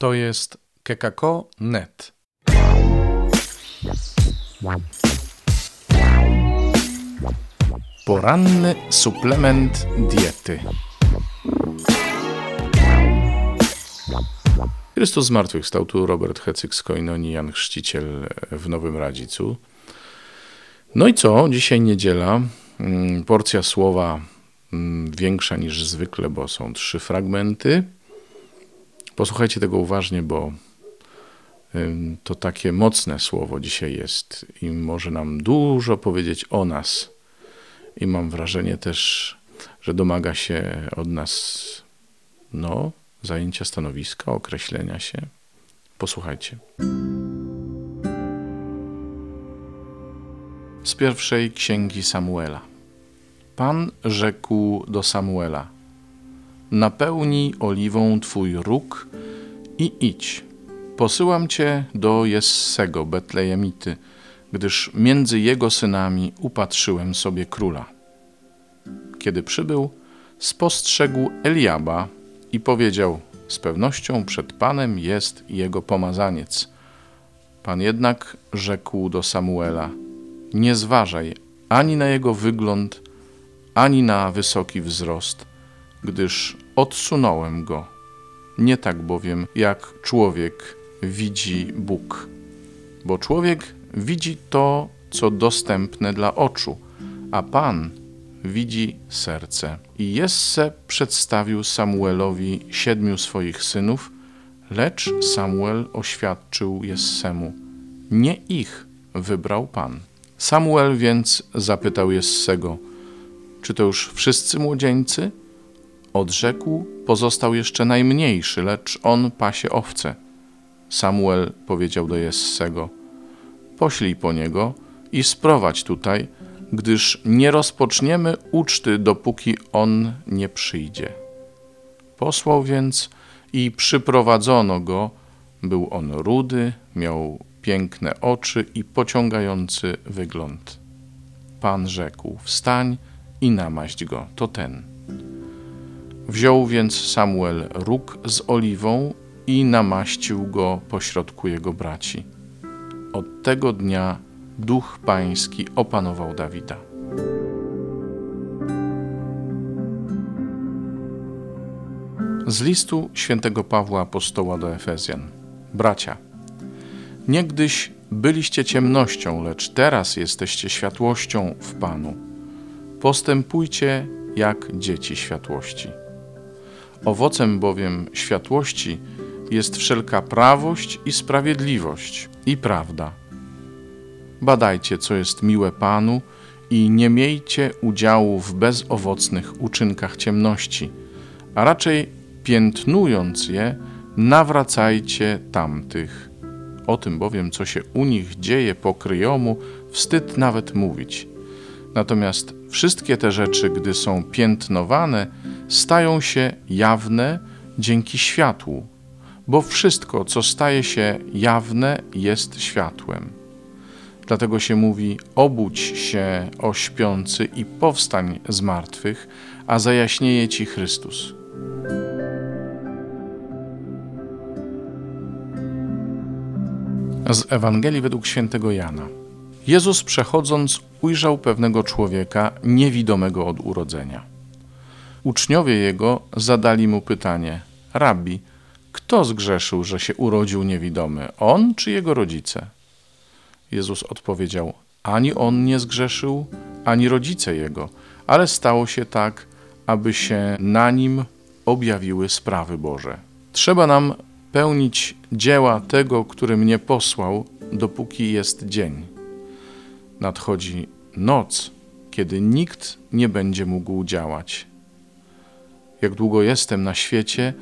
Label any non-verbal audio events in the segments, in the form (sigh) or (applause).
To jest kekako.net. Poranny suplement diety. Chrystus zmartwychwstał. Tu Robert Hecyk z Koinonii, Jan Chrzciciel w Nowym Radzicu. No i co? Dzisiaj niedziela. Mm, Porcja słowa mm, większa niż zwykle, bo są trzy fragmenty. Posłuchajcie tego uważnie, bo to takie mocne słowo dzisiaj jest i może nam dużo powiedzieć o nas. I mam wrażenie też, że domaga się od nas, no, zajęcia stanowiska, określenia się. Posłuchajcie. Z pierwszej księgi Samuela. Pan rzekł do Samuela: Napełnij oliwą twój róg i idź. Posyłam cię do Jessego, Betlejemity, gdyż między jego synami upatrzyłem sobie króla. Kiedy przybył, spostrzegł Eliaba i powiedział: Z pewnością przed Panem jest jego pomazaniec. Pan jednak rzekł do Samuela: Nie zważaj ani na jego wygląd, ani na wysoki wzrost, gdyż odsunąłem go. Nie tak bowiem, jak człowiek widzi Bóg. Bo człowiek widzi to, co dostępne dla oczu, a Pan widzi serce. I Jesse przedstawił Samuelowi siedmiu swoich synów, lecz Samuel oświadczył Jessemu: Nie ich wybrał Pan. Samuel więc zapytał Jessego: Czy to już wszyscy młodzieńcy? Odrzekł: Pozostał jeszcze najmniejszy, lecz on pasie owce. Samuel powiedział do Jessego: Poślij po niego i sprowadź tutaj, gdyż nie rozpoczniemy uczty, dopóki on nie przyjdzie. Posłał więc i przyprowadzono go. Był on rudy, miał piękne oczy i pociągający wygląd. Pan rzekł: Wstań i namaść go, to ten. Wziął więc Samuel róg z oliwą i namaścił go pośrodku jego braci. Od tego dnia duch pański opanował Dawida. Z listu świętego Pawła apostoła do Efezjan. Bracia, niegdyś byliście ciemnością, lecz teraz jesteście światłością w Panu. Postępujcie jak dzieci światłości. Owocem bowiem światłości jest wszelka prawość i sprawiedliwość i prawda. Badajcie, co jest miłe Panu i nie miejcie udziału w bezowocnych uczynkach ciemności, a raczej piętnując je, nawracajcie tamtych. O tym bowiem, co się u nich dzieje po kryjomu, wstyd nawet mówić. Natomiast wszystkie te rzeczy, gdy są piętnowane, stają się jawne dzięki światłu, bo wszystko, co staje się jawne, jest światłem. Dlatego się mówi: obudź się, o śpiący, i powstań z martwych, a zajaśnieje ci Chrystus. Z Ewangelii według świętego Jana. Jezus przechodząc ujrzał pewnego człowieka niewidomego od urodzenia. Uczniowie jego zadali mu pytanie: Rabbi, kto zgrzeszył, że się urodził niewidomy, on czy jego rodzice? Jezus odpowiedział: Ani on nie zgrzeszył, ani rodzice jego, ale stało się tak, aby się na nim objawiły sprawy Boże. Trzeba nam pełnić dzieła tego, który mnie posłał, dopóki jest dzień. Nadchodzi noc, kiedy nikt nie będzie mógł działać. Jak długo jestem na świecie,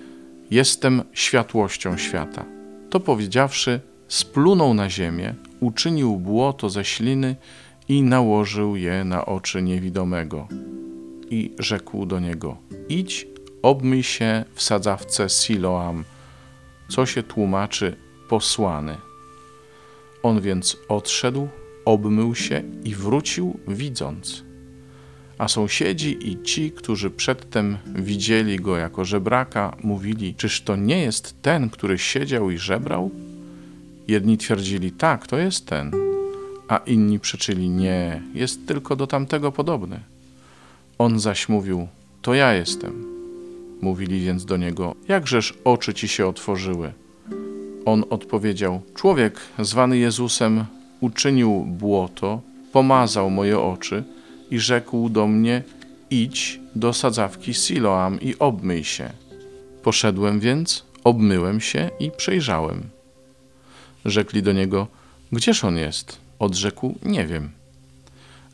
jestem światłością świata. To powiedziawszy, splunął na ziemię, uczynił błoto ze śliny i nałożył je na oczy niewidomego. I rzekł do niego: Idź, obmyj się w sadzawce Siloam, co się tłumaczy posłany. On więc odszedł, obmył się i wrócił widząc. A sąsiedzi i ci, którzy przedtem widzieli go jako żebraka, mówili: Czyż to nie jest ten, który siedział i żebrał? Jedni twierdzili: Tak, to jest ten, a inni przeczyli: Nie, jest tylko do tamtego podobny. On zaś mówił: To ja jestem. Mówili więc do niego: Jakżeż oczy ci się otworzyły? On odpowiedział: Człowiek zwany Jezusem uczynił błoto, pomazał moje oczy i rzekł do mnie: Idź do sadzawki Siloam i obmyj się. Poszedłem więc, obmyłem się i przejrzałem. Rzekli do niego: Gdzież on jest? Odrzekł: Nie wiem.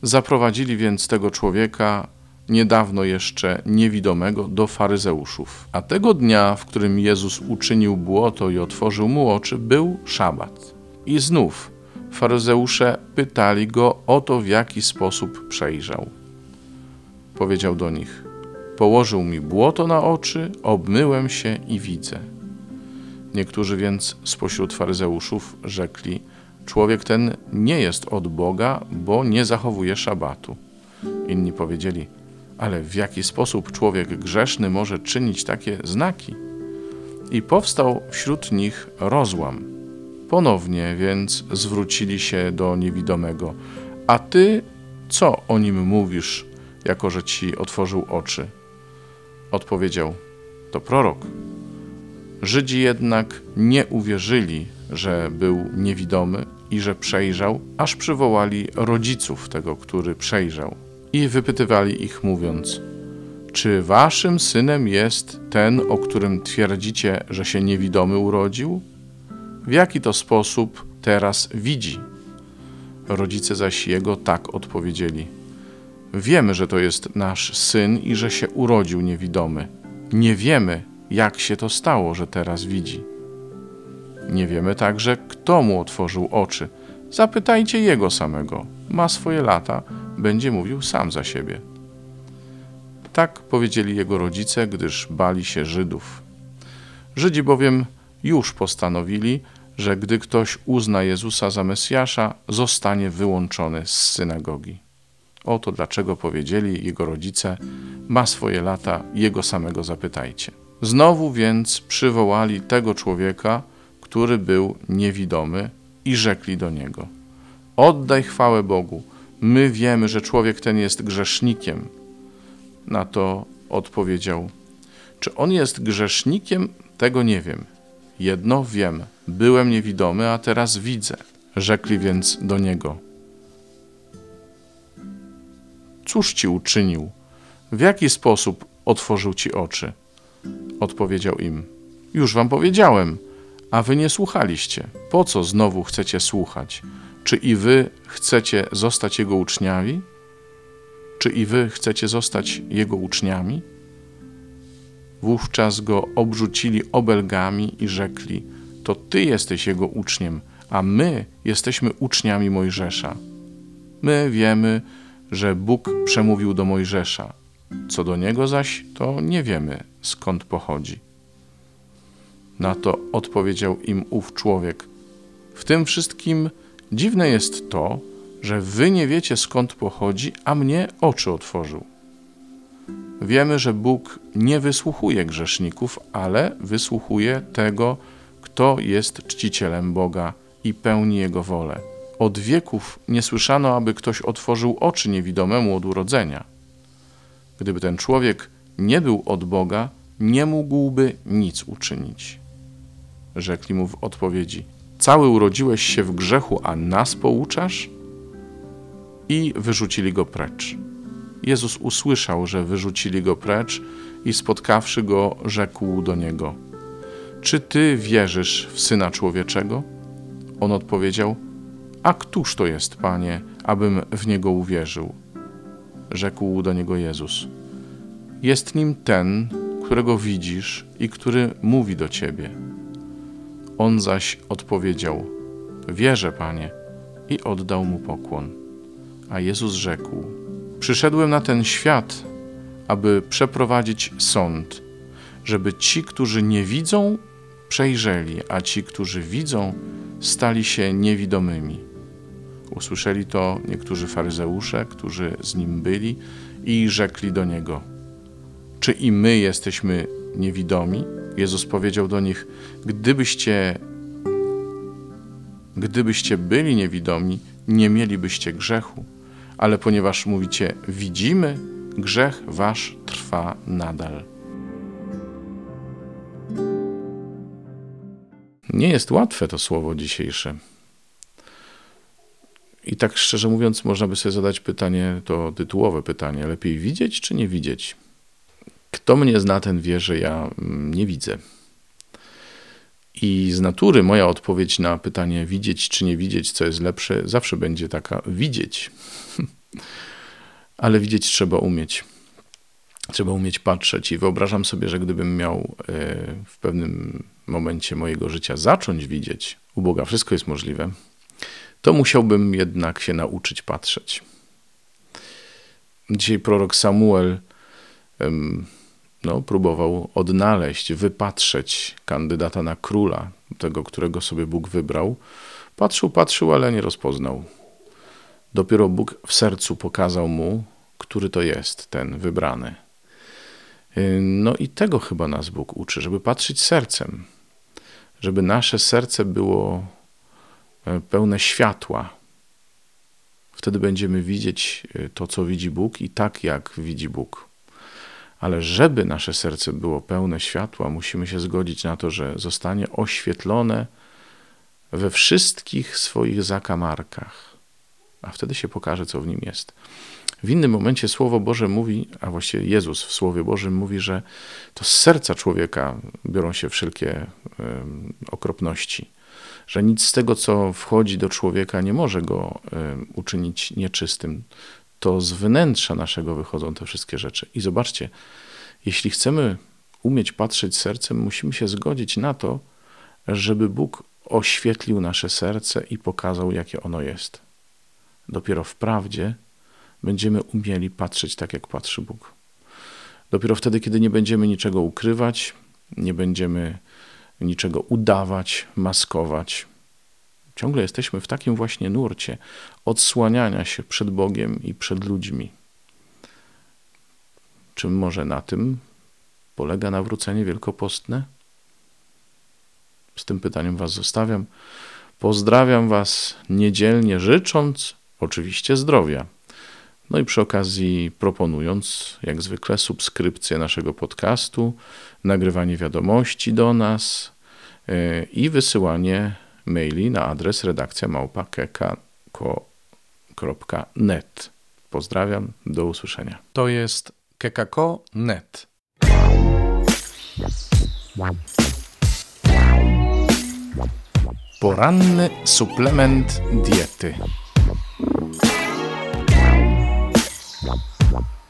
Zaprowadzili więc tego człowieka, niedawno jeszcze niewidomego, do faryzeuszów. A tego dnia, w którym Jezus uczynił błoto i otworzył mu oczy, był szabat. I znów faryzeusze pytali go o to, w jaki sposób przejrzał. Powiedział do nich: Położył mi błoto na oczy, obmyłem się i widzę. Niektórzy więc spośród faryzeuszów rzekli: Człowiek ten nie jest od Boga, bo nie zachowuje szabatu. Inni powiedzieli: Ale w jaki sposób człowiek grzeszny może czynić takie znaki? I powstał wśród nich rozłam. Ponownie więc zwrócili się do niewidomego: A ty co o nim mówisz, jako że ci otworzył oczy? Odpowiedział: To prorok. Żydzi jednak nie uwierzyli, że był niewidomy i że przejrzał, aż przywołali rodziców tego, który przejrzał i wypytywali ich, mówiąc: Czy waszym synem jest ten, o którym twierdzicie, że się niewidomy urodził? W jaki to sposób teraz widzi? Rodzice zaś jego tak odpowiedzieli: Wiemy, że to jest nasz syn i że się urodził niewidomy. Nie wiemy, jak się to stało, że teraz widzi. Nie wiemy także, kto mu otworzył oczy. Zapytajcie jego samego. Ma swoje lata, będzie mówił sam za siebie. Tak powiedzieli jego rodzice, gdyż bali się Żydów. Żydzi bowiem już postanowili, że gdy ktoś uzna Jezusa za Mesjasza, zostanie wyłączony z synagogi. Oto dlaczego powiedzieli jego rodzice: Ma swoje lata, jego samego zapytajcie. Znowu więc przywołali tego człowieka, który był niewidomy, i rzekli do niego: Oddaj chwałę Bogu. My wiemy, że człowiek ten jest grzesznikiem. Na to odpowiedział: Czy on jest grzesznikiem? Tego nie wiem. Jedno wiem: byłem niewidomy, a teraz widzę. Rzekli więc do niego: Cóż ci uczynił? W jaki sposób otworzył ci oczy? Odpowiedział im: Już wam powiedziałem, a wy nie słuchaliście. Po co znowu chcecie słuchać? Czy i wy chcecie zostać jego uczniami? Czy i wy chcecie zostać jego uczniami? Wówczas go obrzucili obelgami i rzekli: To ty jesteś jego uczniem, a my jesteśmy uczniami Mojżesza. My wiemy, że Bóg przemówił do Mojżesza. Co do niego zaś, to nie wiemy, skąd pochodzi. Na to odpowiedział im ów człowiek: W tym wszystkim dziwne jest to, że wy nie wiecie skąd pochodzi, a mnie oczy otworzył. Wiemy, że Bóg nie wysłuchuje grzeszników, ale wysłuchuje tego, kto jest czcicielem Boga i pełni Jego wolę. Od wieków nie słyszano, aby ktoś otworzył oczy niewidomemu od urodzenia. Gdyby ten człowiek nie był od Boga, nie mógłby nic uczynić. Rzekli mu w odpowiedzi: Cały urodziłeś się w grzechu, a nas pouczasz? I wyrzucili go precz. Jezus usłyszał, że wyrzucili go precz i spotkawszy go, rzekł do niego: Czy ty wierzysz w syna człowieczego? On odpowiedział: A któż to jest, panie, abym w niego uwierzył? Rzekł do niego Jezus: Jest nim ten, którego widzisz i który mówi do ciebie. On zaś odpowiedział: Wierzę, panie, i oddał mu pokłon. A Jezus rzekł: Przyszedłem na ten świat, aby przeprowadzić sąd, żeby ci, którzy nie widzą, przejrzeli, a ci, którzy widzą, stali się niewidomymi. Usłyszeli to niektórzy faryzeusze, którzy z nim byli i rzekli do niego: Czy i my jesteśmy niewidomi? Jezus powiedział do nich: Gdybyście Gdybyście byli niewidomi, nie mielibyście grzechu, ale ponieważ mówicie widzimy, grzech wasz trwa nadal. Nie jest łatwe to słowo dzisiejsze. I tak szczerze mówiąc, można by sobie zadać pytanie, to tytułowe pytanie: lepiej widzieć czy nie widzieć? Kto mnie zna, ten wie, że ja mm, nie widzę. I z natury moja odpowiedź na pytanie widzieć czy nie widzieć, co jest lepsze, zawsze będzie taka widzieć. (laughs) Ale widzieć trzeba umieć. Trzeba umieć patrzeć i wyobrażam sobie, że gdybym miał e, w pewnym momencie mojego życia zacząć widzieć, u Boga wszystko jest możliwe, to musiałbym jednak się nauczyć patrzeć. Dzisiaj prorok Samuel no, próbował odnaleźć, wypatrzeć kandydata na króla, tego, którego sobie Bóg wybrał. Patrzył, patrzył, ale nie rozpoznał. Dopiero Bóg w sercu pokazał mu, który to jest ten wybrany. No i tego chyba nas Bóg uczy, żeby patrzeć sercem, żeby nasze serce było e, pełne światła. Wtedy będziemy widzieć e, to, co widzi Bóg i tak, jak widzi Bóg. Ale żeby nasze serce było pełne światła, musimy się zgodzić na to, że zostanie oświetlone we wszystkich swoich zakamarkach, a wtedy się pokaże, co w nim jest. W innym momencie Słowo Boże mówi, a właściwie Jezus w Słowie Bożym mówi, że to z serca człowieka biorą się wszelkie okropności, że nic z tego, co wchodzi do człowieka, nie może go uczynić nieczystym to z wnętrza naszego wychodzą te wszystkie rzeczy. I zobaczcie, jeśli chcemy umieć patrzeć sercem, musimy się zgodzić na to, żeby Bóg oświetlił nasze serce i pokazał, jakie ono jest. Dopiero w prawdzie będziemy umieli patrzeć tak, jak patrzy Bóg. Dopiero wtedy, kiedy nie będziemy niczego ukrywać, nie będziemy niczego udawać, maskować, Ciągle jesteśmy w takim właśnie nurcie odsłaniania się przed Bogiem i przed ludźmi. Czym może na tym polega nawrócenie wielkopostne? Z tym pytaniem Was zostawiam. Pozdrawiam Was niedzielnie, życząc oczywiście zdrowia. No i przy okazji proponując, jak zwykle, subskrypcję naszego podcastu, nagrywanie wiadomości do nas yy, i wysyłanie maili na adres redakcja małpa.kekako.net. Pozdrawiam, do usłyszenia. To jest kekako.net. Poranny suplement diety.